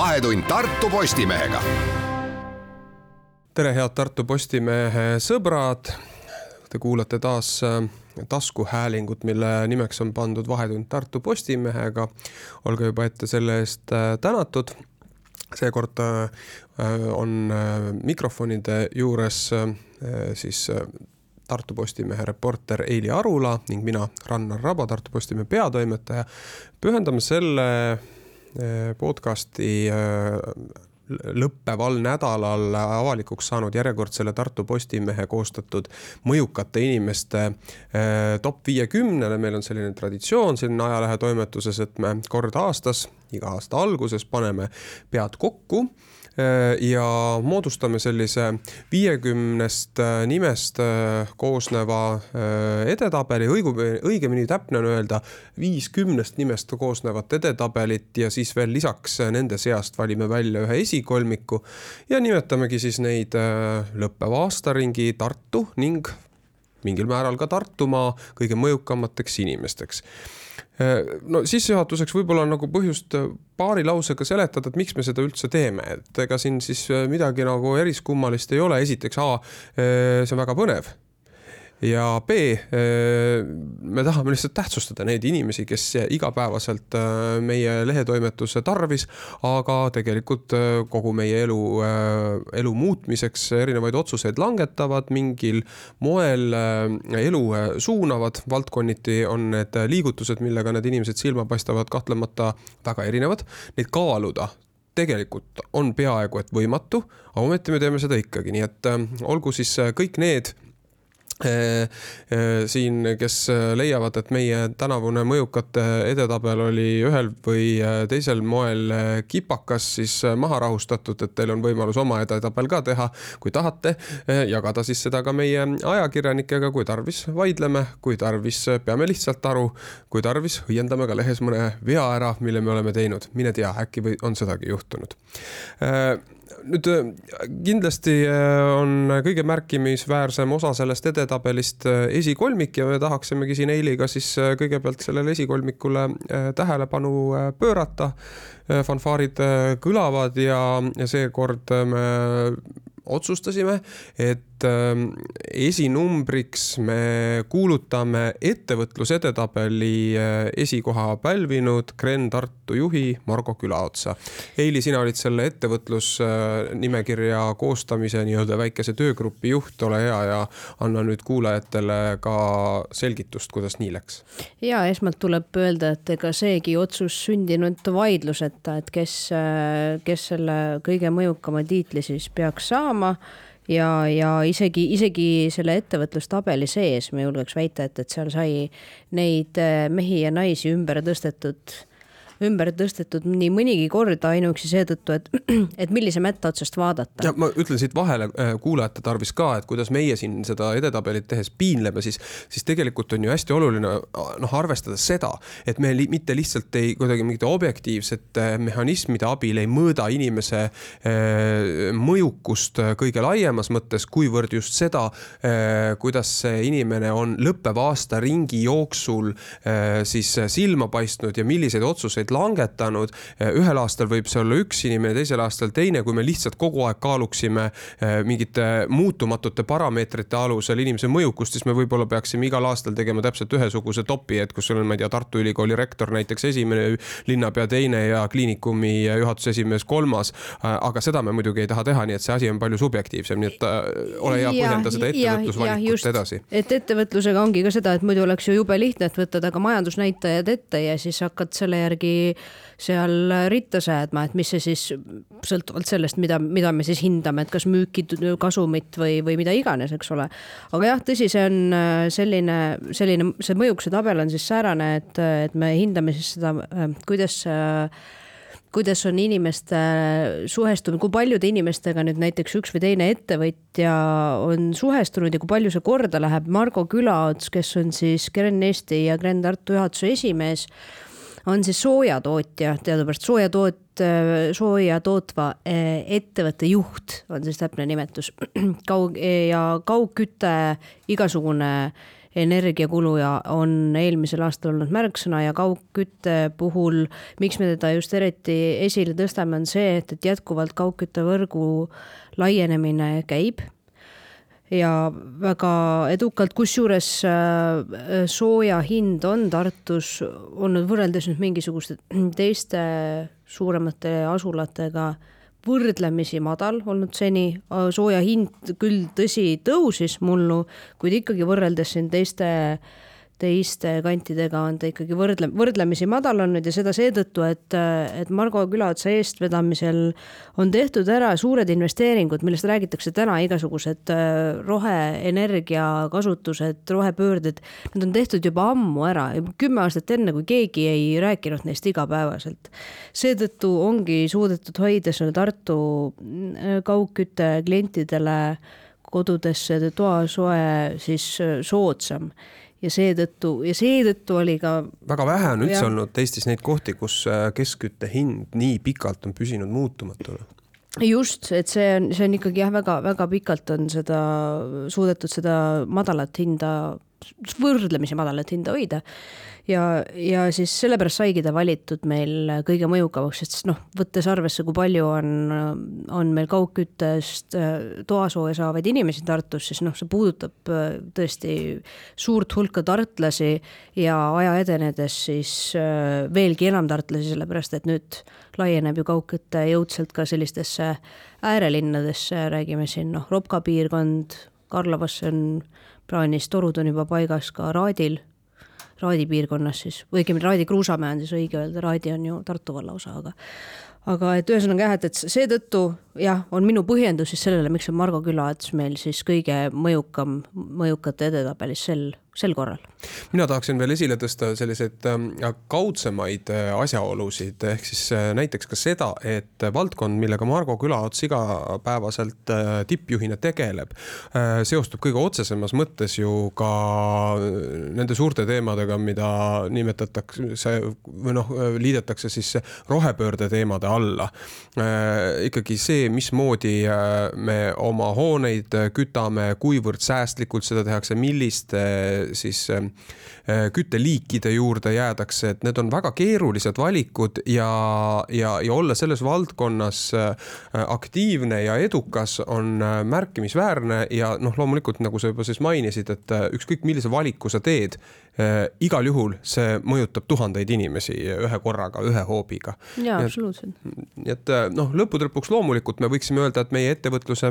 vahetund Tartu Postimehega. tere, head Tartu Postimehe sõbrad. Te kuulate taas äh, taskuhäälingut, mille nimeks on pandud Vahetund Tartu Postimehega. olge juba ette selle eest äh, tänatud. seekord äh, on mikrofonide juures siis Tartu Postimehe reporter Eili Arula ning mina, Rannar Raba, Tartu Postimehe peatoimetaja. pühendame selle podcasti lõppeval nädalal avalikuks saanud järjekordsele Tartu Postimehe koostatud mõjukate inimeste eh, top viiekümnele. meil on selline traditsioon siin ajalehetoimetuses, et me kord aastas, iga aasta alguses paneme pead kokku ja moodustame sellise viiekümnest äh, nimest äh, koosneva edetabeli, õigemini täpne on öelda viiskümnest nimest koosnevat edetabelit ja siis veel lisaks nende seast valime välja ühe esikolmiku ja nimetamegi siis neid lõppeva aastaringi Tartu ning mingil määral ka Tartumaa kõige mõjukamateks inimesteks. No sissejuhatuseks võib-olla on nagu põhjust paari lausega seletada, et miks me seda üldse teeme, et ega siin siis midagi nagu eriskummalist ei ole, esiteks A, see on väga põnev ja B, äh, me tahame lihtsalt tähtsustada neid inimesi, kes igapäevaselt äh, meie lehetoimetuse tarvis, aga tegelikult äh, kogu meie elu, elu muutmiseks erinevaid otsuseid langetavad, mingil moel elu suunavad. valdkonniti on need liigutused, millega need inimesed silma paistavad, kahtlemata väga erinevad. Neid kaaluda tegelikult on peaaegu et võimatu, aga ometi me teeme seda ikkagi, nii et olgu siis kõik need siin, kes äh, leiavad, et meie tänavune mõjukate edetabel oli ühel või teisel moel kipakas, siis maha rahustatud, et teil on võimalus oma edetabel ka teha, kui tahate. jagada siis seda ka meie ajakirjanikega, kui tarvis, vaidleme, kui tarvis, peame lihtsalt aru, kui tarvis, õiendame ka lehes mõne vea ära, mille me oleme teinud, mine tea, äkki või on sedagi juhtunud nüüd äh, kindlasti äh, on kõige märkimisväärsem osa sellest edetabelist äh, esikolmik ja me tahaksimegi siin Eiliga siis kõigepealt sellele esikolmikule tähelepanu pöörata. fanfaarid kõlavad ja, ja seekord me otsustasime, et ähm, esinumbriks me kuulutame ettevõtlusedetabeli äh, esikoha pälvinud Kren Tartu juhi Margo Külaotsa. Eili, sina olid selle ettevõtlusnimekirja koostamise nii-öelda väikese töögrupi juht, ole hea ja anna nüüd kuulajatele ka selgitust, kuidas nii läks. ja esmalt tuleb öelda, et ega seegi otsus sündinud vaidluseta, et kes, äh, kes selle kõige mõjukama tiitli siis peaks saama ja, ja isegi, isegi selle ettevõtlustabeli sees ma julgeks väita, et, et seal sai neid äh, mehi ja naisi ümber tõstetud ümber tõstetud nii mõnigi kord ainuüksi seetõttu, et, et millise mätta otsast vaadata. ja ma ütlen siit vahele äh, kuulajate tarvis ka, et kuidas meie siin seda edetabelit tehes piinleme, siis, siis tegelikult on ju hästi oluline noh, arvestada seda, et me li, mitte lihtsalt ei kuidagi mingite objektiivsete mehhanismide abil ei mõõda inimese äh, mõjukust kõige laiemas mõttes, kuivõrd just seda, äh, kuidas see inimene on lõppeva aasta ringi jooksul siis silma paistnud ja milliseid otsuseid otsuseid langetanud. ühel aastal võib see olla üks inimene, teisel aastal teine, kui me lihtsalt kogu aeg kaaluksime eh, mingite muutumatute parameetrite alusel inimese mõjukust, siis me võib-olla peaksime igal aastal tegema täpselt ühesuguse topi, et kus sul on, ma ei tea, Tartu Ülikooli rektor näiteks esimene, linnapea teine ja kliinikumi juhatuse esimees kolmas. Eh, aga seda me muidugi ei taha teha, nii et see asi on palju subjektiivsem, nii et äh, ole hea, põhjenda seda ettevõtlusvalikut edasi. et ettevõtlusega ongi ka seda, et muidu oleks ju jube lihtne, et võtta taga majandusnäitajad ette ja siis hakkad selle järgi seal ritta säädma, et mis see siis sõltuvalt sellest, mida, mida me siis hindame, et kas müüki, kasumit või, või mida iganes, eks ole. aga jah, tõsi, see on äh, selline, selline, see mõjukuse tabel on siis säärane, et, et me hindame siis seda, äh, kuidas kuidas on inimeste suhestumine, kui paljude inimestega nüüd näiteks üks või teine ettevõtja on suhestunud ja kui palju see korda läheb. Margo Külaots, kes on siis Gren Eesti ja Gren Tartu juhatuse esimees on siis soojatootja, teadupärast soojatoot, sooja tootva eh, ettevõtte juht on siis täpne nimetus. kaug- ja kaugküte, igasugune energiakulu ja on eelmisel aastal olnud märksõna ja kaugkütte puhul, miks me teda just eriti esile tõstame, on see, et, et jätkuvalt kaugküttevõrgu laienemine käib ja väga edukalt, kusjuures äh, sooja hind on Tartus olnud võrreldes nüüd mingisuguste teiste suuremate asulatega võrdlemisi madal olnud seni, sooja hind küll tõsi, tõusis mullu, kuid ikkagi võrreldes siin teiste äh, teiste kantidega on ta ikkagi võrdle, võrdlemisi madal olnud ja seda seetõttu, et, et Margo külaotsa eestvedamisel on tehtud ära suured investeeringud, millest räägitakse täna, igasugused äh, roheenergia kasutused, rohepöörded, need on tehtud juba ammu ära, kümme aastat enne, kui keegi ei rääkinud neist igapäevaselt. seetõttu ongi suudetud hoida selle Tartu äh, kaugkütte klientidele kodudesse toasoe siis äh, soodsam ja seetõttu ja seetõttu oli ka. väga vähe on üldse ja. olnud Eestis neid kohti, kus äh, keskkütte hind nii pikalt on püsinud muutumatuna just, et see on, see on ikkagi jah, väga-väga pikalt on seda suudetud seda madalat hinda, võrdlemisi madalat hinda hoida. Ja, ja siis sellepärast saigi ta valitud meil kõige mõjukamaks, sest noh, võttes arvesse, kui palju on, on meil kaugküttest äh, toasooja saavaid inimesi Tartus, siis noh, see puudutab äh, tõesti suurt hulka tartlasi ja aja edenedes siis äh, veelgi enam tartlasi, sellepärast et nüüd laieneb ju kaugküte jõudsalt ka sellistesse äärelinnadesse, räägime siin noh, Ropka piirkond, Karlovasse on plaanis, torud on juba paigas ka Raadil Raadi piirkonnas siis, või õigemini Raadi kruusamäe on siis õige öelda, Raadi on ju Tartu valla osa, aga aga et ühesõnaga jah, et, et seetõttu jah, on minu põhjendus siis sellele, miks on Margo külats meil siis kõige mõjukam, mõjukate edetabelis sel sel korral. mina tahaksin veel esile tõsta selliseid ähm, kaudsemaid äh, asjaolusid, ehk siis äh, näiteks ka seda, et valdkond, millega Margo Külaots igapäevaselt äh, tippjuhina tegeleb, seostub kõige otsesemas mõttes ju ka nende suurte teemadega, mida nimetatakse või noh, liidetakse siis rohepöörde teemade alla. ikkagi see, mismoodi me oma hooneid kütame, kuivõrd säästlikult seda tehakse, milliste siis äh, kütteliikide juurde jäädakse, et need on väga keerulised valikud ja, ja, ja olla selles valdkonnas äh, aktiivne ja edukas on äh, märkimisväärne ja noh, loomulikult nagu sa juba siis mainisid, et ükskõik millise valiku sa teed, igal juhul see mõjutab tuhandeid inimesi ühe korraga, ühe hoobiga. jaa, absoluutselt. et noh, lõppude lõpuks loomulikult me võiksime öelda, et meie ettevõtluse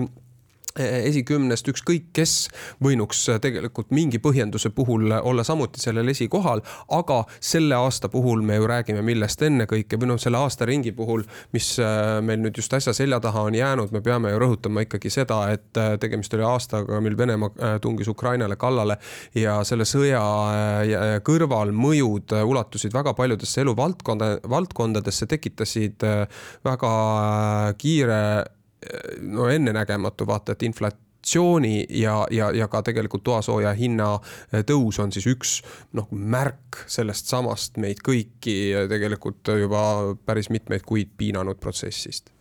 esikümnest ükskõik kes võinuks tegelikult mingi põhjenduse puhul olla samuti sellel esikohal, aga selle aasta puhul me ju räägime millest ennekõike või noh, selle aastaringi puhul, mis e, meil nüüd just äsja selja taha on jäänud, me peame ju rõhutama ikkagi seda, et e, tegemist oli aastaga, mil Venemaa tungis Ukrainale kallale ja selle sõja kõrval mõjud ulatusid väga paljudesse eluvaldkonda, valdkondadesse, tekitasid väga kiire no ennenägematu, vaata, et inflatsiooni ja, ja, ja ka tegelikult toasooja hinna tõus on siis üks noh, märk sellest samast meid kõiki tegelikult juba päris mitmeid kuid piinanud protsessist.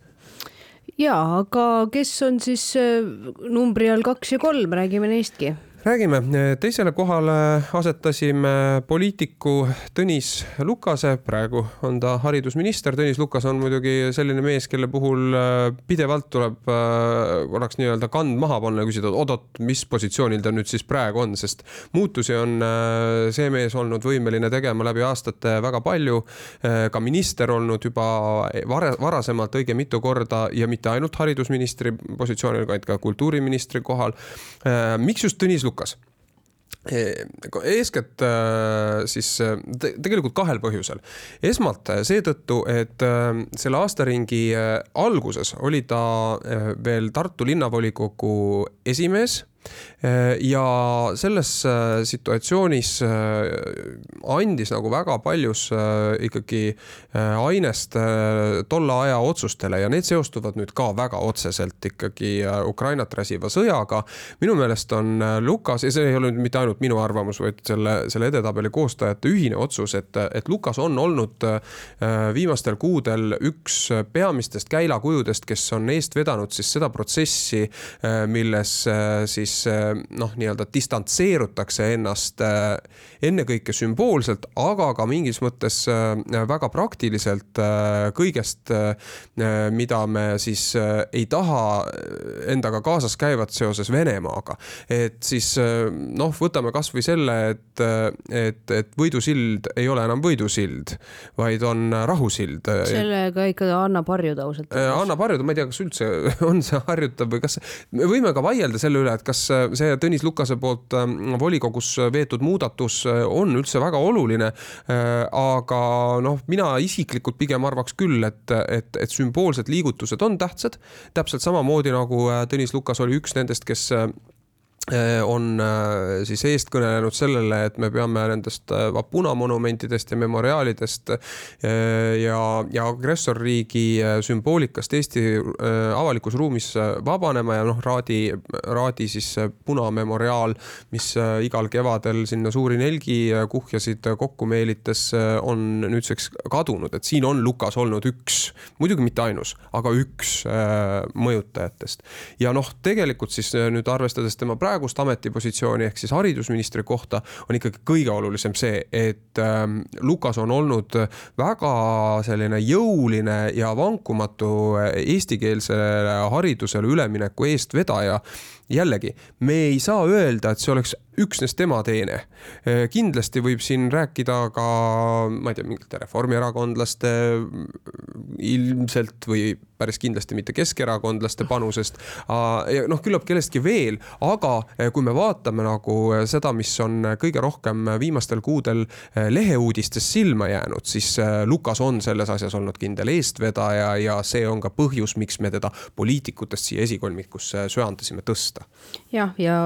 Ja aga kes on siis äh, numbri all kaks ja kolm, räägime neistki räägime, teisele kohale asetasime poliitiku Tõnis Lukase, praegu on ta haridusminister. Tõnis Lukas on muidugi selline mees, kelle puhul äh, pidevalt tuleb äh, korraks nii-öelda kand maha panna ja küsida, oot-oot, mis positsioonil ta nüüd siis praegu on, sest muutusi on äh, see mees olnud võimeline tegema läbi aastate väga palju. ka minister olnud juba vara, varasemalt õige mitu korda ja mitte ainult haridusministri positsioonil, vaid ka kultuuriministri kohal. miks just Tõnis Lukas? Edukas eeskätt äh, siis äh, tegelikult kahel põhjusel. esmalt äh, seetõttu, et selle aastaringi alguses oli ta veel Tartu linnavolikogu esimees ja selles äh, situatsioonis äh, andis nagu väga paljus ikkagi ainest tolle aja otsustele ja need seostuvad nüüd ka väga otseselt ikkagi Ukrainat räsiva sõjaga. minu meelest on Lukas, ja see ei ole nüüd mitte ainult minu arvamus, vaid selle, selle edetabeli koostajate ühine otsus, et, et Lukas on olnud viimastel kuudel üks peamistest käilakujudest, kes on eest vedanud siis seda protsessi, milles siis siis noh, nii-öelda distantseerutakse ennast ennekõike sümboolselt, aga ka mingis mõttes väga praktiliselt kõigest, mida me siis ei taha endaga kaasas käivat seoses Venemaaga. et siis noh, võtame kasvõi selle, et, et, et võidusild ei ole enam võidusild, vaid on rahusild. sellega ikka annab harjuda ausalt. annab harjuda, ma ei tea, kas üldse on see harjutav või kas, me võime ka vaielda selle üle, et kas see Tõnis Lukase poolt volikogus veetud muudatus on üldse väga oluline. aga noh, mina isiklikult pigem arvaks küll, et, et, et sümboolsed liigutused on tähtsad. täpselt samamoodi nagu Tõnis Lukas oli üks nendest, kes Äh, on äh, siis eest kõnelenud sellele, et me peame nendest äh, punamonumentidest ja memoriaalidest ja, ja agressorriigi sümboolikast Eesti avalikus ruumis vabanema ja noh, Raadi, Raadi siis punamemoriaal, mis igal kevadel sinna suuri nelgi kuhjasid kokku meelitas, on nüüdseks kadunud, et siin on Lukas olnud üks, muidugi mitte ainus, aga üks mõjutajatest. ja noh, tegelikult siis nüüd arvestades tema praegu praegust ametipositsiooni ehk siis haridusministri kohta on ikkagi kõige olulisem see, et ähm, Lukas on olnud väga selline jõuline ja vankumatu eestikeelsele haridusele ülemineku eestvedaja jällegi, me ei saa öelda, et see oleks üksnes tema teene. kindlasti võib siin rääkida ka, ma ei tea, mingite reformierakondlaste ilmselt või päris kindlasti mitte keskerakondlaste panusest. ja noh, küllap kellestki veel, aga kui me vaatame nagu seda, mis on kõige rohkem viimastel kuudel leheuudistes silma jäänud, siis Lukas on selles asjas olnud kindel eestvedaja ja see on ka põhjus, miks me teda poliitikutest siia esikolmikusse söandasime tõsta kohta. jah, ja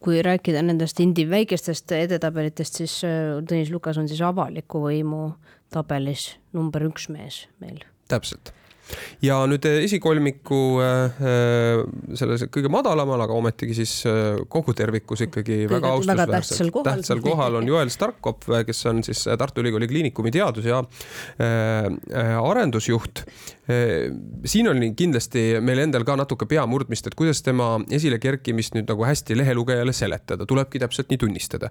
kui rääkida nendest indi väikestest edetabelitest, siis äh, Tõnis Lukas on siis avaliku võimu tabelis number üks mees meil. täpselt ja nüüd äh, esikolmiku äh, selles kõige madalamal, aga ometigi siis kogu tervikus ikkagi kõige, väga austusväärselt. tähtsal, tähtsal kohal on Joel Starkop, kes on siis Tartu Ülikooli Kliinikumi teadus- ja arendusjuht. Siin oli kindlasti meil endal ka natuke peamurdmist, et kuidas tema esile kerkimist nüüd nagu hästi lehelugejale seletada, tulebki täpselt nii tunnistada.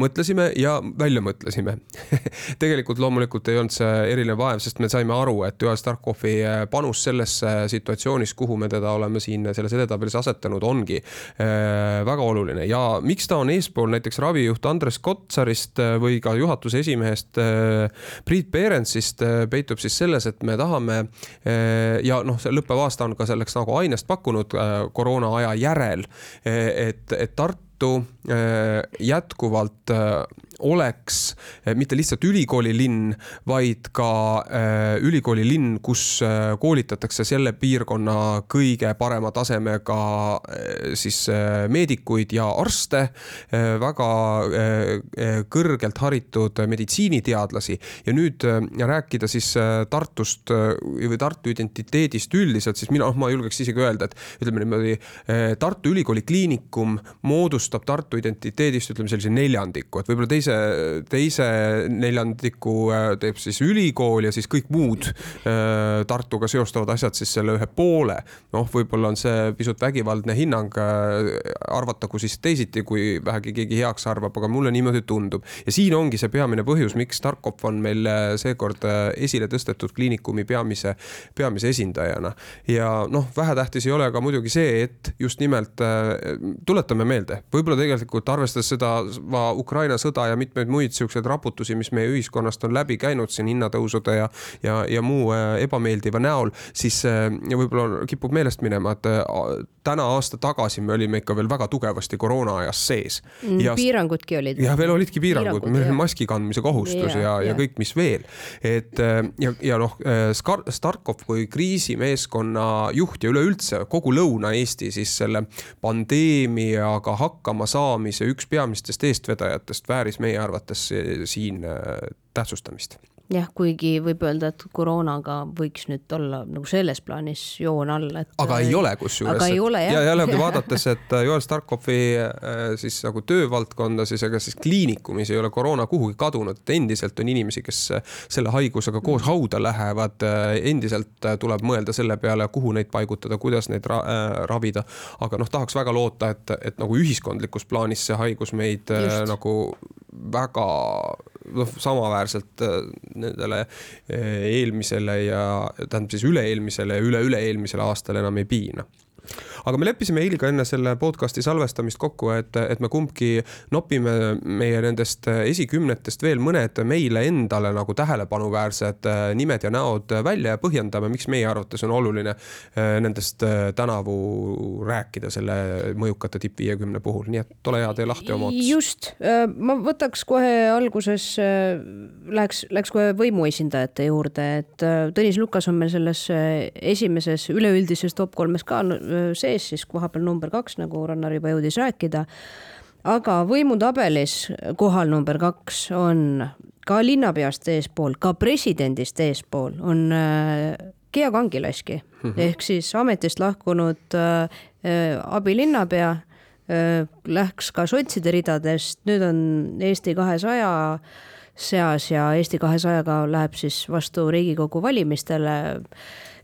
mõtlesime ja välja mõtlesime. Tegelikult loomulikult ei olnud see eriline vaev, sest me saime aru, et Joel Starkovi panus sellesse situatsioonis, kuhu me teda oleme siin selles edetabelis asetanud, ongi väga oluline. Ja miks ta on eespool näiteks ravijuht Andres Kotsarist või ka juhatuse esimehest Priit Perentsist, peitub siis selles, et me tahame Äh, ja noh, see lõppev aasta on ka selleks nagu ainest pakkunud äh, koroona aja järel, et, et Tartu äh, jätkuvalt oleks eh, mitte lihtsalt ülikoolilinn, vaid ka eh, ülikoolilinn, kus eh, koolitatakse selle piirkonna kõige parema tasemega siis meedikuid ja arste, väga kõrgelt haritud meditsiiniteadlasi. Ja nüüd rääkida siis Tartust või Tartu identiteedist üldiselt, siis mina, noh, ma julgeks isegi öelda, et ütleme niimoodi, Tartu Ülikooli Kliinikum moodustab Tartu identiteedist, ütleme sellise neljandiku, et võib-olla teise teise, teise neljandiku äh, teeb siis ülikool ja siis kõik muud äh, Tartuga seostavad asjad siis selle ühe poole. noh, võib-olla on see pisut vägivaldne hinnang, äh, arvatagu siis teisiti, kui vähegi keegi heaks arvab, aga mulle niimoodi tundub. ja siin ongi see peamine põhjus, miks Tarkov on meil seekord esile tõstetud kliinikumi peamise, peamise esindajana. ja noh, vähetähtis ei ole ka muidugi see, et just nimelt tuletame meelde, võib-olla tegelikult arvestades seda Ukraina sõda ja ja mitmeid muid siukseid raputusi, mis meie ühiskonnast on läbi käinud siin hinnatõusude ja, ja, ja muu äh, ebameeldiva näol, siis äh, võib-olla kipub meelest minema, et äh, täna aasta tagasi me olime ikka veel väga tugevasti koroona ajas sees. Mm, piirangudki olid. ja veel olidki piirangud, piirangud, meil oli maski kandmise kohustus ja, ja, ja, ja kõik, mis veel. et ja, ja noh, Starkov kui kriisimeeskonna juht ja üleüldse kogu Lõuna-Eesti siis selle pandeemiaga hakkama saamise üks peamistest eestvedajatest vääris meie arvates siin äh, tähtsustamist jah, kuigi võib öelda, et koroonaga võiks nüüd olla nagu selles plaanis joon all, et. aga ei ole kusjuures. aga ei ole jah. ja jällegi vaadates, et äh, Joel Starkopfi äh, siis nagu töövaldkonda, siis ega siis kliinikumis ei ole koroona kuhugi kadunud, et endiselt on inimesi, kes äh, selle haigusega koos hauda lähevad. endiselt tuleb mõelda selle peale, kuhu neid paigutada, kuidas neid ra ravida. aga noh, tahaks väga loota, et, et nagu ühiskondlikus plaanis see haigus meid Just. nagu väga noh, samaväärselt äh, nendele äh, eelmisele ja tähendab siis üle-eelmisele ja üle-üle-eelmisele aastale enam ei piina aga me leppisime eiliga enne selle podcast'i salvestamist kokku, et, et me kumbki nopime meie nendest esikümnetest veel mõned meile endale nagu tähelepanuväärsed äh, nimed ja näod välja ja põhjendame, miks meie arvates on oluline äh, nendest äh, tänavu rääkida selle mõjukate tipp viiekümne puhul, nii et ole hea, tee lahti oma ots. just, ma võtaks kohe alguses, läheks, läks kohe võimuesindajate juurde, et Tõnis Lukas on meil selles esimeses üleüldises top kolmes ka sees siis koha peal number kaks, nagu Rannar juba jõudis rääkida. aga võimutabelis kohal number kaks on ka linnapeast eespool, ka presidendist eespool on Gea Kangilaski mm -hmm. ehk siis ametist lahkunud abilinnapea läks ka sotside ridadest, nüüd on Eesti kahesaja seas ja Eesti kahesajaga läheb siis vastu Riigikogu valimistele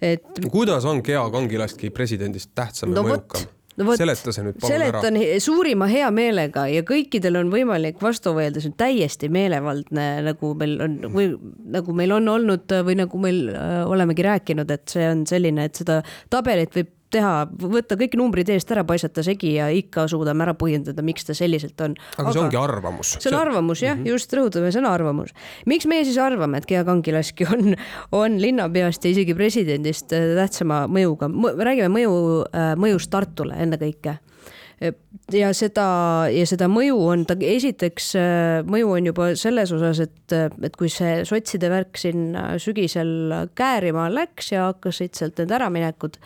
et. kuidas on Gea Kangilastki presidendist tähtsam no, ja mõjukam? no vot, seleta see nüüd palun seletan ära. suurima heameelega ja kõikidel on võimalik vastu vaielda, see on täiesti meelevaldne, nagu meil on või nagu meil on olnud või nagu meil äh, olemegi rääkinud, et see on selline, et seda tabelit võib teha, võtta kõik numbrid eest ära, paisata segi ja ikka suudame ära põhjendada, miks ta selliselt on. aga see ongi arvamus. see on arvamus jah mm, -hmm. just rõhutame, see on arvamus. miks meie siis arvame, et Gea Kangilaski on, on linnapeast ja isegi presidendist äh, tähtsama mõjuga, räägime mõju, äh, mõjust Tartule ennekõike ja seda, ja seda mõju on ta, esiteks äh, mõju on juba selles osas, et, et kui see sotside värk siin sügisel käärima läks ja hakkasid sealt need äraminekud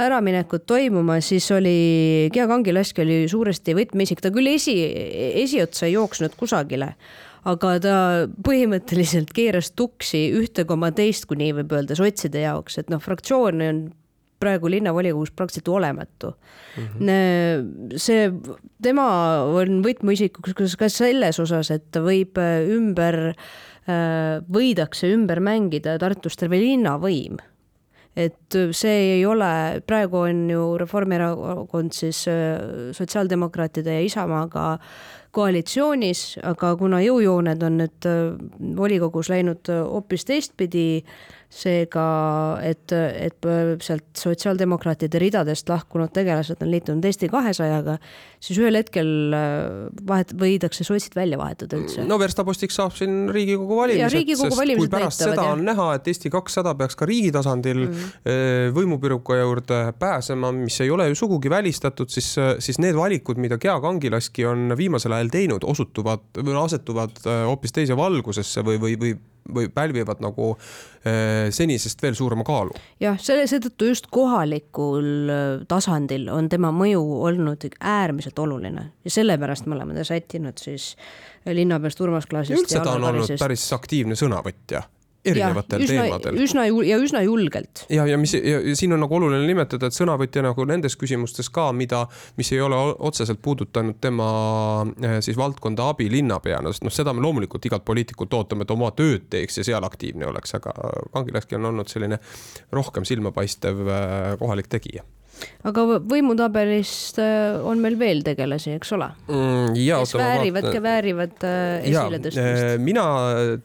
äraminekud toimuma, siis oli, Gea Kangilask oli suuresti võtmeisik, ta küll esi, esiotsa ei jooksnud kusagile, aga ta põhimõtteliselt keeras tuksi ühte koma teist, kui nii võib öelda, sotside jaoks, et noh, fraktsioon on praegu linnavolikogus praktiliselt olematu mm. -hmm. see, tema on võtmeisikuks ka selles osas, et ta võib ümber, võidakse ümber mängida Tartus terve linnavõim et see ei ole, praegu on ju Reformierakond siis äh, sotsiaaldemokraatide ja Isamaaga koalitsioonis, aga kuna jõujooned on nüüd äh, volikogus läinud äh, hoopis teistpidi, seega, et, et sealt sotsiaaldemokraatide ridadest lahkunud tegelased on liitunud Eesti kahesajaga, siis ühel hetkel äh, vahet-, võidakse sotsid välja vahetada üldse. no verstapostiks saab siin Riigikogu valimised, sest valimised kui pärast näitavad, seda jah. on näha, et Eesti kakssada peaks ka riigi tasandil mm -hmm. võimupiruka juurde pääsema, mis ei ole ju sugugi välistatud, siis, siis need valikud, mida Gea Kangilaski on viimasel ajal teinud, osutuvad või asetuvad hoopis teise valgusesse või, või, või või pälvivad nagu äh, senisest veel suurema kaalu. jah, selle, seetõttu just kohalikul äh, tasandil on tema mõju olnud äärmiselt oluline ja sellepärast me oleme ta sättinud siis linnapeast Urmas Klaasist. üldse ta on olnud päris aktiivne sõnavõtja erinevatel ja, üsna, teemadel. üsna ja üsna julgelt. ja, ja mis ja, ja siin on nagu oluline nimetada, et sõnavõtja nagu nendes küsimustes ka, mida, mis ei ole otseselt puudutanud tema eh, siis valdkonda abilinnapeana, sest noh, seda me loomulikult igalt poliitikult ootame, et oma tööd teeks ja seal aktiivne oleks, aga Kangilaski on olnud selline rohkem silmapaistev eh, kohalik tegija aga võimutabelist äh, on meil veel tegelasi, eks ole mm,? kes väärivad, väärivad äh, esile tõstmist? Äh, mina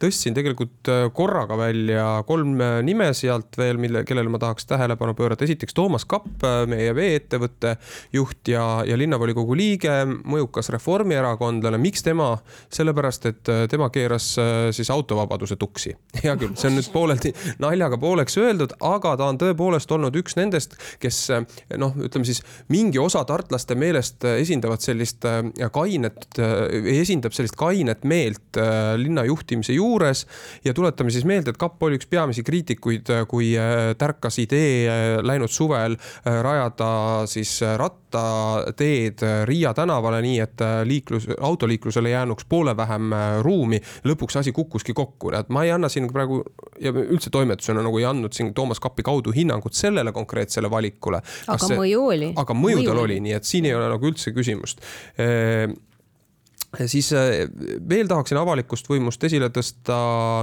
tõstsin tegelikult korraga välja kolm nime sealt veel, mille, kellele ma tahaks tähelepanu pöörata. esiteks Toomas Kapp, meie vee-ettevõtte juht ja, ja linnavolikogu liige, mõjukas reformierakondlane. miks tema? sellepärast, et tema keeras siis autovabaduse tuksi. hea küll, see on nüüd pooleldi naljaga pooleks öeldud, aga ta on tõepoolest olnud üks nendest, kes noh, ütleme siis mingi osa tartlaste meelest esindavad sellist kainet, esindab sellist kainet meelt linna juhtimise juures ja tuletame siis meelde, et kapp oli üks peamisi kriitikuid, kui tärkas idee läinud suvel rajada siis rattateed Riia tänavale, nii et liiklus, autoliiklusele jäänuks poole vähem ruumi. lõpuks asi kukkuski kokku, et ma ei anna siin praegu ja üldse toimetusena nagu ei andnud siin Toomas Kapi kaudu hinnangut sellele konkreetsele valikule. Aga see, mõju oli. aga mõju tal oli, nii et siin ei ole nagu üldse küsimust siis äh, veel tahaksin avalikust võimust esile tõsta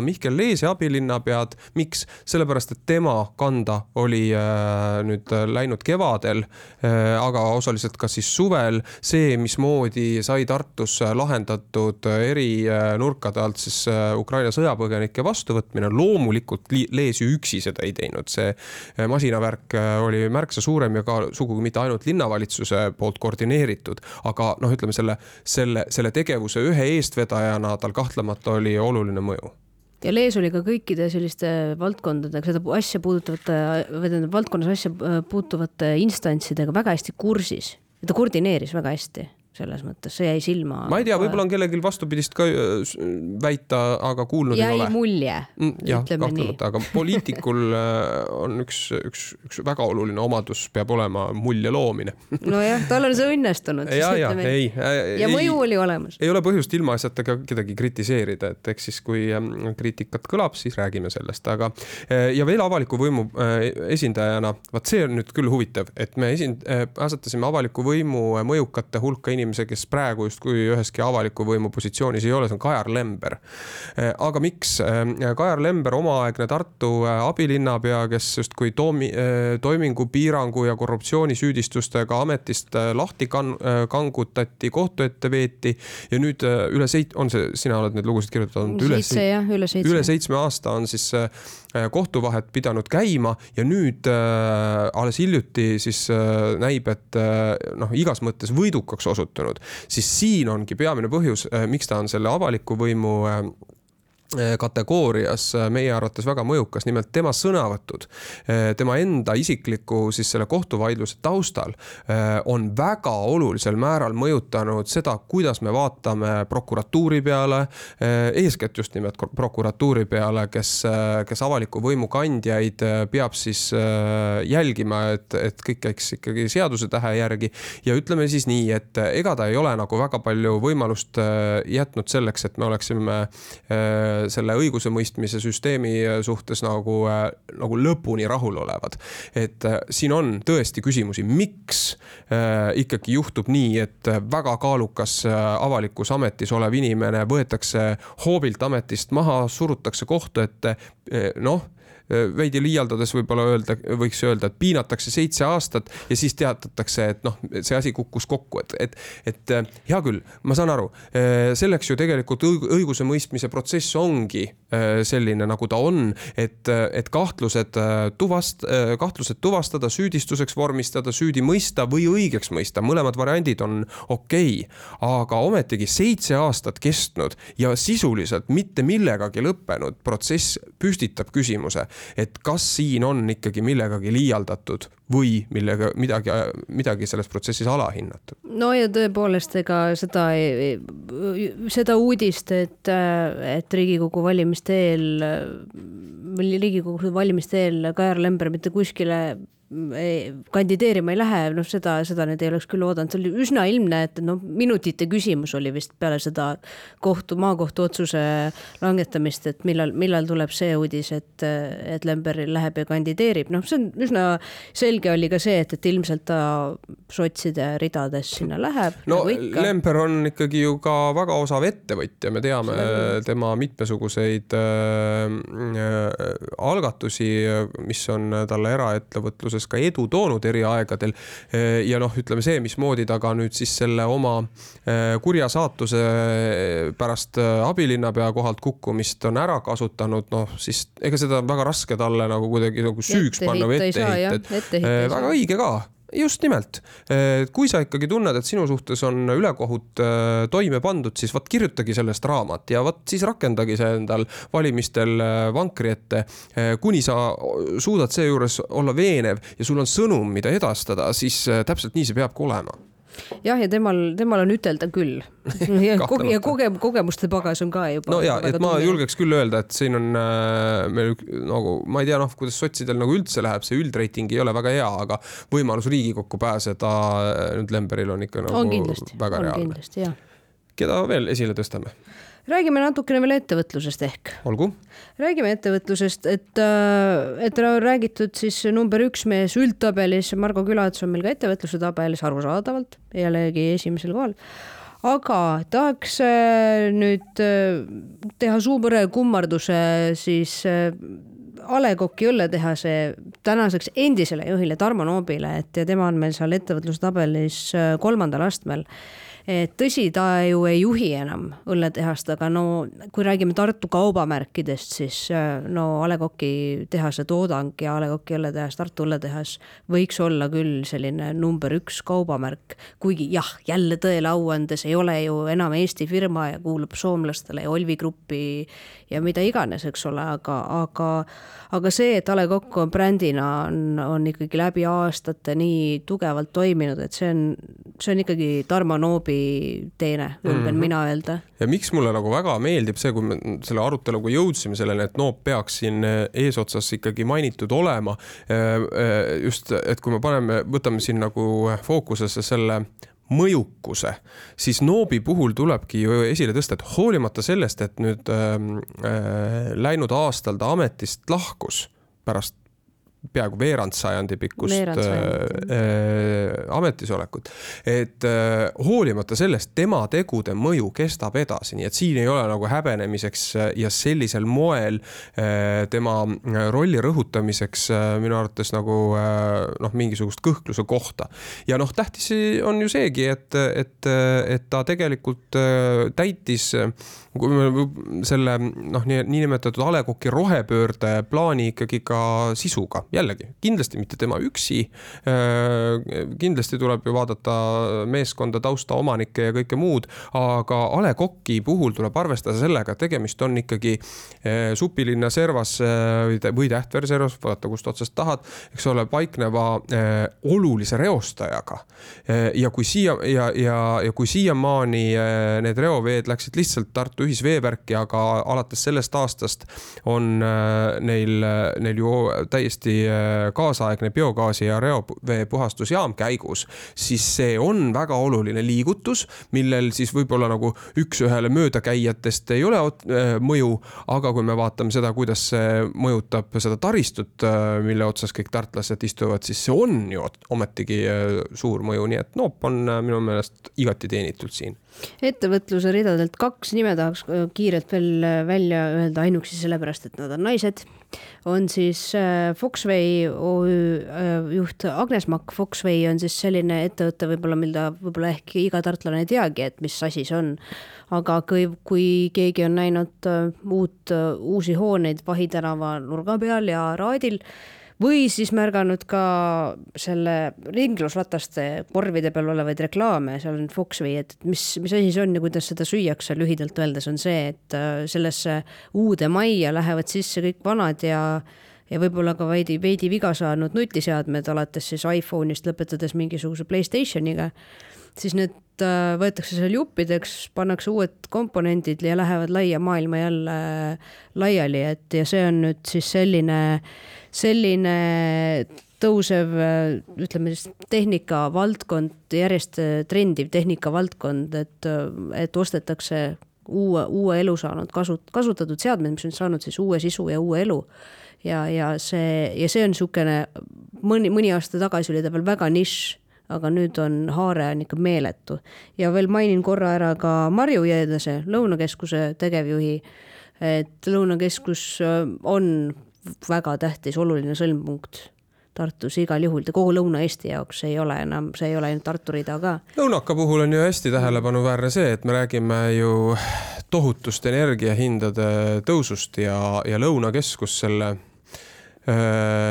Mihkel Leesi abilinnapead. miks? sellepärast, et tema kanda oli äh, nüüd läinud kevadel, äh, aga osaliselt ka siis suvel see, mismoodi sai Tartus lahendatud eri nurkade alt siis Ukraina sõjapõgenike vastuvõtmine. loomulikult Lees ju üksi seda ei teinud, see masinavärk oli märksa suurem ja ka sugugi mitte ainult linnavalitsuse poolt koordineeritud, aga noh, ütleme selle, selle, selle tegevuse ühe eestvedajana tal kahtlemata oli oluline mõju. Ja Lees oli ka kõikide selliste valdkondadega, seda asja puudutavate või tähendab valdkonnas asja puutuvate instantsidega väga hästi kursis. Ta koordineeris väga hästi selles mõttes, see jäi silma. ma ei tea, võib-olla on kellelgi vastupidist ka äh, väita, aga kuulnud jäi ei ole. jäi mulje mm,. jah, kahtlemata, aga poliitikul äh, on üks, üks, üks väga oluline omadus peab olema mulje loomine. nojah, tal on see õnnestunud. ja, ja ei. ja mõju ei, oli olemas. ei ole põhjust ilmaasjata ka kedagi kritiseerida, et eks siis, kui ähm, kriitikat kõlab, siis räägime sellest, aga äh, ja veel avaliku võimu esindajana, vaat see on nüüd küll huvitav, et me esind-, asetasime avaliku võimu mõjukate hulka inimesi inimese, kes praegu justkui üheski avaliku võimu positsioonis ei ole, see on Kajar Lember. Eh, aga miks? Eh, Kajar Lember, omaaegne Tartu eh, abilinnapea, kes justkui toomi-, toimingupiirangu ja korruptsioonisüüdistustega ametist lahti kan-, kangutati, kohtu ette veeti ja nüüd üle seit-, on see, sina oled neid lugusid kirjutanud? seitse jah, üle seitsme. üle seitsme aasta on siis kohtuvahet pidanud käima ja nüüd äh, alles hiljuti siis äh, näib, et äh, noh, igas mõttes võidukaks osutunud siis siin ongi peamine põhjus, äh, miks ta on selle avaliku võimu äh, äh, kategoorias meie arvates väga mõjukas, nimelt tema sõnavõtud, tema enda isikliku siis selle kohtuvaidluse taustal on väga olulisel määral mõjutanud seda, kuidas me vaatame prokuratuuri peale, eeskätt just nimelt prokuratuuri peale, kes, kes avaliku võimu kandjaid peab siis jälgima, et, et kõik käiks ikkagi seaduse tähe järgi. Ja ütleme siis nii, et ega ta ei ole nagu väga palju võimalust jätnud selleks, et me oleksime selle õigusemõistmise süsteemi äh, suhtes nagu, nagu lõpuni rahulolevad. et siin on tõesti küsimusi, miks ikkagi juhtub nii, et väga kaalukas avalikus ametis olev inimene võetakse hoobilt ametist maha, surutakse kohtu ette, noh veidi liialdades võib-olla öelda, võiks öelda, et piinatakse seitse aastat ja siis teatatakse, et noh, see asi kukkus kokku, et, et, et äh, hea küll, ma saan aru, äh, selleks ju tegelikult õigusemõistmise protsess ongi äh, selline, nagu ta on, et, et kahtlused tuvast-, kahtlused tuvastada, süüdistuseks vormistada, süüdi mõista või õigeks mõista, mõlemad variandid on okei okay.. aga ometigi seitse aastat kestnud ja sisuliselt mitte millegagi lõppenud protsess püstitab küsimuse, et kas siin on ikkagi millegagi liialdatud või millega midagi, midagi selles protsessis alahinnatud. no ja tõepoolest, ega seda, seda uudist, et, et Riigikogu valimiste eel, Riigikogu valimiste eel Kajar Lember mitte kuskile kandideerima ei lähe, noh, seda, seda nüüd ei oleks küll oodanud, see oli üsna ilmne, et noh, minutite küsimus oli vist peale seda kohtu, maakohtu otsuse langetamist, et millal, millal tuleb see uudis, et, et Lember läheb ja kandideerib, noh, see on üsna selge oli ka see, et, et ilmselt ta sotside ridades sinna läheb. no nagu Lember on ikkagi ju ka väga osav ettevõtja, me teame tema mitmesuguseid äh, äh, algatusi, mis on talle eraettevõtluses majanduses ka edu toonud eri aegadel. ja noh, ütleme see, mismoodi ta ka nüüd siis selle oma kurja saatuse pärast abilinnapea kohalt kukkumist on ära kasutanud, noh siis ega seda on väga raske talle nagu kuidagi nagu süüks panna või ette heita, et väga õige ka just nimelt, kui sa ikkagi tunned, et sinu suhtes on ülekohut äh, toime pandud, siis vot kirjutagi sellest raamat ja vot siis rakendagi see endal valimistel äh, vankri ette. Äh, kuni sa suudad seejuures olla veenev ja sul on sõnum, mida edastada, siis täpselt nii see peabki olema jah, ja temal, temal on ütelda küll. ja, koge, kogemuste pagas on ka juba. no ja, et ma tunne. julgeks küll öelda, et siin on äh, meil nagu ma ei tea, noh, kuidas sotsidel nagu üldse läheb, see üldreiting ei ole väga hea, aga võimalus Riigikokku pääseda äh, nüüd Lemberil on ikka nagu on kindlasti, väga reaalne. keda veel esile tõstame? Räägime natukene veel ettevõtlusest ehk. olgu. räägime ettevõtlusest, et, äh, et räägitud siis number üks mees üldtabelis, Margo Külats on meil ka ettevõtluse tabelis arusaadavalt, jällegi esimesel kohal aga tahaks äh, nüüd äh, teha suure kummarduse siis A Le Coq'i õlletehase tänaseks endisele juhile Tarmo Noobile, et ja tema on meil seal ettevõtluse tabelis kolmandal astmel tõsi, ta ju ei juhi enam õlletehast, aga no kui räägime Tartu kaubamärkidest, siis äh, no A Le Coq'i tehase toodang ja A Le Coq'i õlletehas, Tartu õlletehas võiks olla küll selline number üks kaubamärk. kuigi jah, jälle tõele au andes ei ole ju enam Eesti firma ja kuulub soomlastele ja Olvi Gruppi ja mida iganes, eks ole, aga, aga, aga see, et A Le Coq on brändina on, on ikkagi läbi aastate nii tugevalt toiminud, et see on, see on ikkagi Tarmo Noobi teene, julgen mm -hmm. mina öelda. ja miks mulle nagu väga meeldib see, kui me selle aruteluga jõudsime selleni, et Noop peaks siin eesotsas ikkagi mainitud olema. just, et kui me paneme, võtame siin nagu fookusesse selle mõjukuse, siis Noobi puhul tulebki ju esile tõsta, et hoolimata sellest, et nüüd äh, äh, läinud aastal ta ametist lahkus pärast peaaegu veerand sajandi pikkust veerand sajandi. äh, äh ametisolekut. et äh, hoolimata sellest, tema tegude mõju kestab edasi, nii et siin ei ole nagu häbenemiseks äh, ja sellisel moel äh, tema äh, rolli rõhutamiseks äh, minu arvates nagu äh, noh, mingisugust kõhkluse kohta. ja noh, tähtis on ju seegi, et, et, et ta tegelikult äh, täitis kui me selle noh, niinimetatud A Le Coq'i rohepöörde plaani ikkagi ka sisuga, jällegi kindlasti mitte tema üksi. Äh, kindlasti tuleb ju vaadata meeskonda, tausta, omanikke ja kõike muud, aga A Le Coq'i puhul tuleb arvestada sellega, et tegemist on ikkagi äh, supilinna servas äh, või Tähtvere servas, vaata kust otsast tahad, eks ole, paikneva olulise reostajaga. ja kui siia ja, ja, ja kui siiamaani need reoveed läksid lihtsalt Tartu ühisveevärki, aga alates sellest aastast on neil, neil ju täiesti äh, kaasaegne biogaasi ja reovee puhastusjaam käigus, siis see on väga oluline liigutus, millel siis võib-olla nagu üks-ühele möödakäijatest ei ole mõju, aga kui me vaatame seda, kuidas see mõjutab seda taristut, mille otsas kõik tartlased istuvad, siis see on ju ometigi suur mõju, nii et Noop on minu meelest igati teenitud siin ettevõtluse ridadelt kaks nime tahaks äh, kiirelt veel äh, välja öelda, ainuüksi sellepärast, et nad on naised. On siis äh, Foxway OÜ juht Agnes Makk. Foxway on siis selline ettevõte võib-olla, mida võib-olla ehk iga tartlane ei teagi, et mis asi see on. aga kui, kui keegi on näinud uut, uusi hooneid Vahi tänava nurga peal ja Raadil või siis märganud ka selle ringlusrataste korvide peal olevaid reklaame, seal on Foxway, et mis, mis asi see on ja kuidas seda süüakse, lühidalt öeldes on see, et äh, sellesse uude majja lähevad sisse kõik vanad ja ja võib-olla ka veidi, veidi viga saanud nutiseadmed, alates siis iPhone'ist lõpetades mingisuguse Playstationiga, siis need äh, võetakse seal juppideks, pannakse uued komponendid ja lähevad laia maailma jälle laiali, et ja see on nüüd siis selline selline tõusev, ütleme siis tehnikavaldkond, järjest trendiv tehnikavaldkond, et, et ostetakse uue, uue elu saanud kasu, kasutatud seadmed, mis on saanud siis uue sisu ja uue elu. ja, ja see, ja see on niisugune, mõni, mõni aasta tagasi oli ta veel väga nišš, aga nüüd on haare on ikka meeletu. ja veel mainin korra ära ka Marju Jeedlase, Lõunakeskuse tegevjuhi, et Lõunakeskus on väga tähtis, oluline sõlmpunkt Tartus igal juhul, kogu Lõuna-Eesti jaoks ei ole enam, see ei ole ainult Tartu rida ka. lõunaka puhul on ju hästi tähelepanuväärne see, et me räägime ju tohutust energiahindade tõusust ja, ja Lõunakeskus selle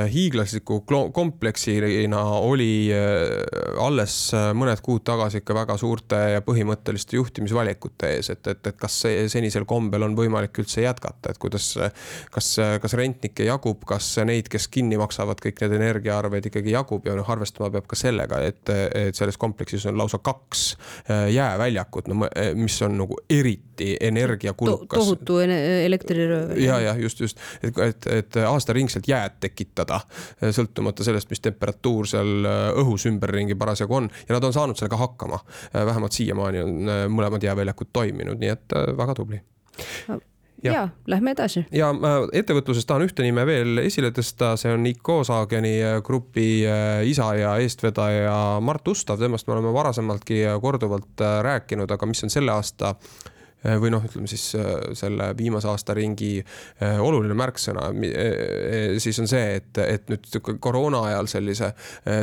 hiiglasliku klo- kompleksina oli äh, alles äh, mõned kuud tagasi ikka väga suurte ja põhimõtteliste juhtimisvalikute ees, et, et, et kas see senisel kombel on võimalik üldse jätkata, et kuidas, kas, kas rentnikke jagub, kas neid, kes kinni maksavad kõik need energiaarved ikkagi jagub ja noh, arvestama peab ka sellega, et, et selles kompleksis on lausa kaks äh, jääväljakut, no mis on nagu eriti energiakulukas to. tohutu elektriröövel. ja, ja just, just, et, et, et aastaringselt jääd tekitada, sõltumata sellest, mis temperatuur seal äh, õhus ümberringi parasjagu on. Ja nad on saanud sellega hakkama. vähemalt siiamaani on mõlemad jääväljakud toiminud, nii et väga tubli. Ja, ja lähme edasi. ja ettevõtluses tahan ühte nime veel esile tõsta, see on Iko Saageni äh, grupi äh, isa ja eestvedaja Mart Ustav, temast me oleme varasemaltki korduvalt äh, rääkinud, aga mis on selle aasta Eh, või noh, ütleme siis eh, selle viimase aasta ringi eh, oluline märksõna, siis on see, et, et nüüd koroona ajal sellise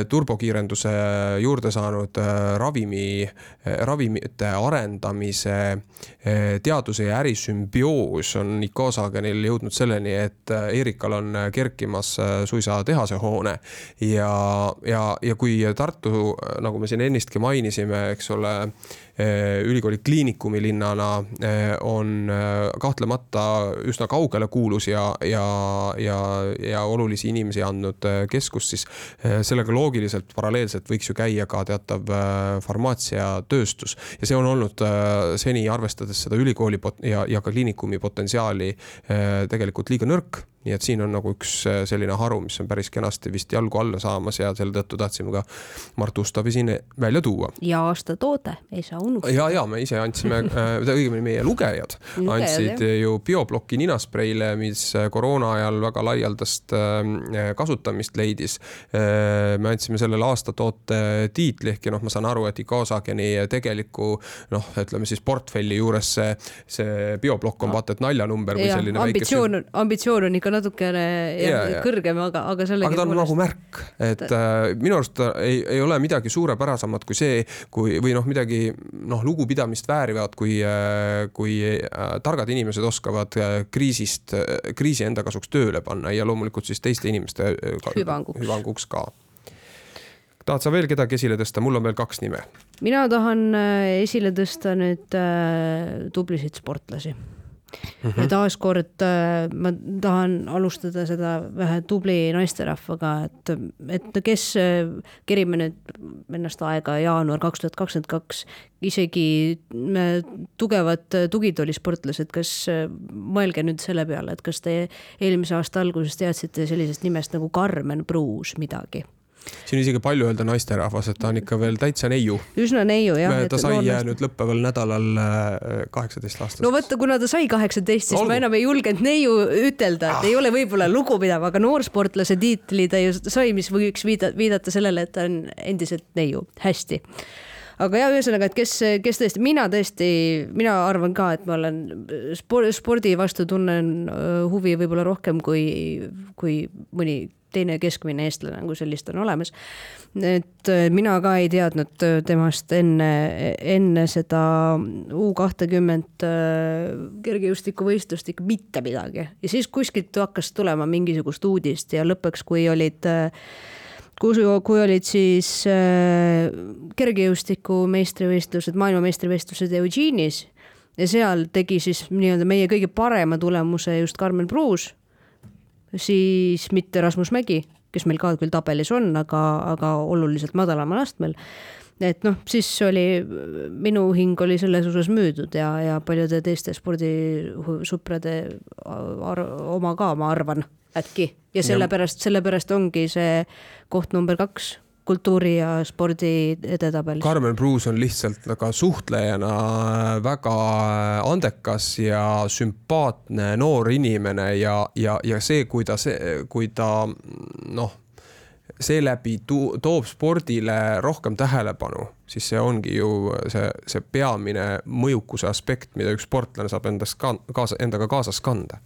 turbokiirenduse juurde saanud ravimi, ravimite arendamise teaduse ja äri sümbioos on Icosagenil jõudnud selleni, et Erikal on kerkimas suisa tehasehoone ja, ja, ja kui Tartu, nagu me siin ennistki mainisime, eks ole Eh, ülikooli kliinikumi linnana eh, on eh, kahtlemata üsna kaugele kuulus ja, ja, ja, ja olulisi inimesi andnud keskus, siis sellega loogiliselt paralleelselt võiks ju käia ka teatav farmaatsiatööstus. ja see on olnud seni, arvestades seda ülikooli ja, ja ka kliinikumi potentsiaali tegelikult liiga nõrk nii et siin on nagu üks äh, selline haru, mis on päris kenasti vist jalgu alla saamas ja selle tõttu tahtsime ka Mart Ustavi siin välja tuua. ja aasta toode, ei saa unustada. ja, ja me ise andsime äh,, õigemini meie lugejad andsid jah. ju bioploki ninaspreile, mis äh, koroona ajal väga laialdast äh, kasutamist leidis me andsime sellele aastatoote tiitli, ehkki noh, ma saan aru, et Ikasageni tegeliku noh, ütleme siis portfelli juures see, see bioplokk on vaata et naljanumber või selline ambitsioon, väike. ambitsioon on ikka natukene ja, ja. kõrgem, aga, aga sellega. aga ta on nagu märk, et äh, minu arust ei, ei ole midagi suurepärasemat kui see, kui või noh, midagi noh, lugupidamist väärivat, kui äh,, kui äh, targad inimesed oskavad äh, kriisist äh,, kriisi enda kasuks tööle panna ja loomulikult siis teiste inimeste äh, hüvanguks. hüvanguks ka tahad sa veel kedagi esile tõsta, mul on veel kaks nime. mina tahan äh, esile tõsta nüüd äh, tublisid sportlasi mm. -hmm. ja taaskord äh, ma tahan alustada seda vähe tubli naisterahvaga, et, et kes, äh, kerime nüüd ennast aega jaanuar kaks tuhat kakskümmend kaks, isegi äh, tugevad tugitoolisportlased, kas mõelge nüüd selle peale, et kas te eelmise aasta alguses teadsite sellisest nimest nagu Karmen Pruus midagi siin isegi palju öelda naisterahvas, et ta on ikka veel täitsa neiu. üsna neiu jah. ta sai noornast... nüüd lõppeval nädalal äh, kaheksateist aastast. no vaata, kuna ta sai kaheksateist, siis Olgu. ma enam ei julgenud neiu ütelda, et ah. ei ole võib-olla lugupidav, aga noorsportlase tiitli ta ju sai, mis võiks viidata, viidata sellele, et ta on endiselt neiu, hästi aga ja ühesõnaga, et kes, kes tõesti, mina tõesti, mina arvan ka, et ma olen spordi, spordi vastu tunnen äh, huvi võib-olla rohkem kui, kui mõni teine keskmine eestlane, kui sellist on olemas. et äh, mina ka ei teadnud äh, temast enne, enne seda U kahtekümmet äh, kergejõustikuvõistlust ikka mitte midagi ja siis kuskilt hakkas tulema mingisugust uudist ja lõpuks, kui olid kus, kui olid siis äh, kergejõustiku meistrivõistlused, maailmameistrivõistlused Eugene'is ja seal tegi siis nii-öelda meie kõige parema tulemuse just Karmen Pruus siis mitte Rasmus Mägi, kes meil ka küll tabelis on, aga, aga oluliselt madalamal astmel. et noh, siis oli, minu hing oli selles osas müüdud ja, ja paljude teiste spordisõprade oma ka, ma arvan, äkki. ja sellepärast, sellepärast ongi see koht number kaks kultuuri ja spordi edetabelis. Karmen Pruus on lihtsalt väga suhtlejana väga andekas ja sümpaatne noor inimene ja, ja, ja see, kui ta, kui ta noh, seeläbi toob spordile rohkem tähelepanu, siis see ongi ju see, see peamine mõjukuse aspekt, mida üks sportlane saab endast ka, kaasa, endaga kaasas kanda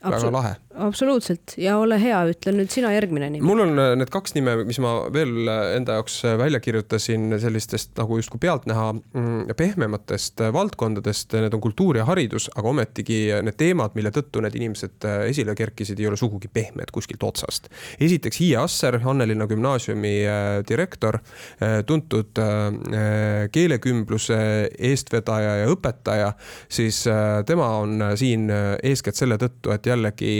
väga lahe. Absoluutselt ja ole hea, ütle nüüd sina järgmine nimi. mul on äh, need kaks nime, mis ma veel äh, enda jaoks äh, välja kirjutasin sellistest nagu justkui pealtnäha mm, pehmematest valdkondadest, need on kultuur ja haridus, aga ometigi need teemad, mille tõttu need inimesed esile kerkisid, ei ole sugugi pehmed kuskilt otsast. esiteks Hiie Asser, Annelinna gümnaasiumi direktor, tuntud keelekümbluse eestvedaja ja õpetaja, siis tema on siin eeskätt selle tõttu, et jällegi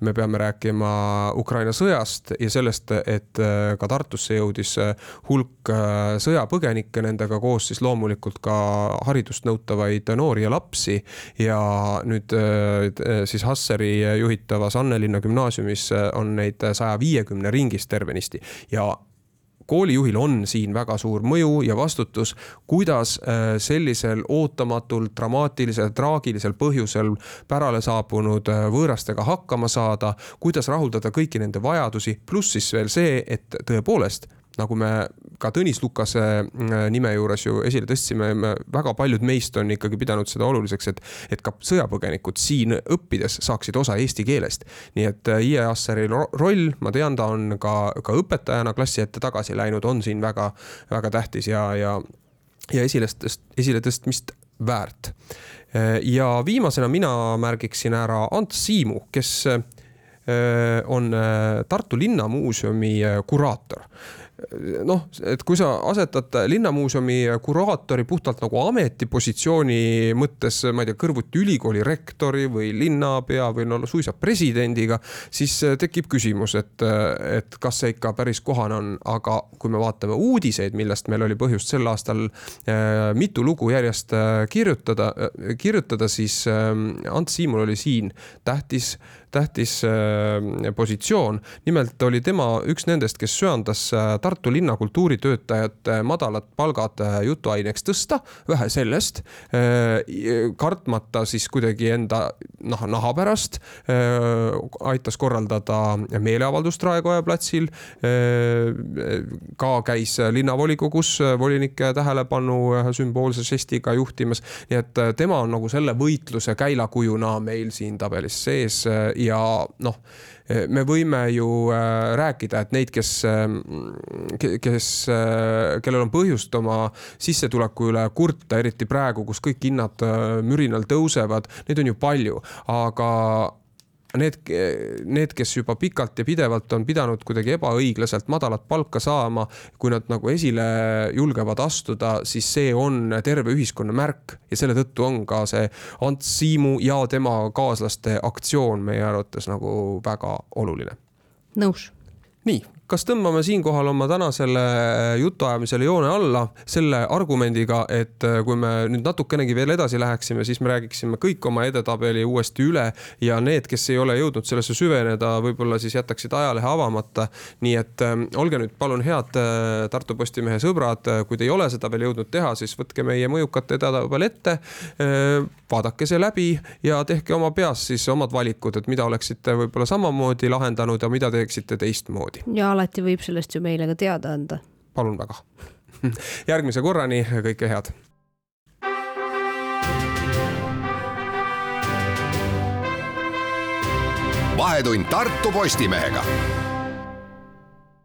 me peame rääkima Ukraina sõjast ja sellest, et äh, ka Tartusse jõudis äh, hulk äh, sõjapõgenikke, nendega koos siis loomulikult ka haridust nõutavaid noori ja lapsi. ja nüüd siis Hasseri juhitavas Annelinna gümnaasiumis on neid saja viiekümne ringis tervenisti ja koolijuhil on siin väga suur mõju ja vastutus, kuidas äh, sellisel ootamatul, dramaatilisel, traagilisel põhjusel pärale saabunud äh, võõrastega hakkama saada, kuidas rahuldada kõiki nende vajadusi, pluss siis veel see, et tõepoolest nagu me ka Tõnis Lukase äh, nime juures ju esile tõstsime, väga paljud meist on ikkagi pidanud seda oluliseks, et, et ka sõjapõgenikud siin õppides saaksid osa eesti keelest. nii et äh, IE Asseri roll, ma tean, ta on ka, ka õpetajana klassi ette tagasi läinud, on siin väga-väga tähtis ja, ja, ja esile, esiletõstmist väärt. Äh, ja viimasena mina märgiksin ära Ants Siimu, kes on Tartu Linnamuuseumi kuraator noh, et kui sa asetad linnamuuseumi kuraatori puhtalt nagu ametipositsiooni mõttes, ma ei tea, kõrvuti ülikooli rektori või linnapea või no suisa presidendiga, siis tekib küsimus, et, et kas see ikka päris kohane on, aga kui me vaatame uudiseid, millest meil oli põhjust sel aastal äh, mitu lugu järjest äh, kirjutada, äh, kirjutada, siis Ants Siimul oli siin tähtis tähtis positsioon. nimelt oli tema üks nendest, kes söandas Tartu linna kultuuritöötajate madalad palgad äh, jutuaineks tõsta, vähe sellest, äh, kartmata siis kuidagi enda naha, naha pärast, äh, aitas korraldada meeleavaldust Raekoja platsil. ka käis linnavolikogus volinike tähelepanu sümboolse žestiga juhtimas, nii et tema on nagu selle võitluse käilakujuna meil siin tabelis sees ja noh me võime ju äh, rääkida, et neid, kes, ähm, kes, äh, kellel on põhjust oma sissetuleku üle kurta, eriti praegu, kus kõik hinnad äh, mürinal tõusevad, neid on ju palju, aga need, need, kes juba pikalt ja pidevalt on pidanud kuidagi ebaõiglaselt madalat palka saama, kui nad nagu esile julgevad astuda, siis see on terve ühiskonna märk ja selle tõttu on ka see Ants Siimu ja tema kaaslaste aktsioon meie arvates nagu väga oluline. nõus. nii kas tõmbame siinkohal oma tänasele äh, jutuajamisele joone alla selle argumendiga, et äh, kui me nüüd natukenegi veel edasi läheksime, siis me räägiksime kõik oma edetabeli uuesti üle ja need, kes ei ole jõudnud sellesse süveneda, võib-olla siis jätaksid ajalehe avamata. nii et äh, olge nüüd palun head äh, Tartu Postimehe sõbrad, kui te ei ole seda veel jõudnud teha, siis võtke meie mõjukate edetabel ette vaadake see läbi ja tehke oma peas siis omad valikud, et mida oleksite võib-olla samamoodi lahendanud ja mida teeksite teistmoodi. ja alati võib sellest ju meile ka teada anda. palun väga. järgmise korrani, kõike head. vahetund Tartu Postimehega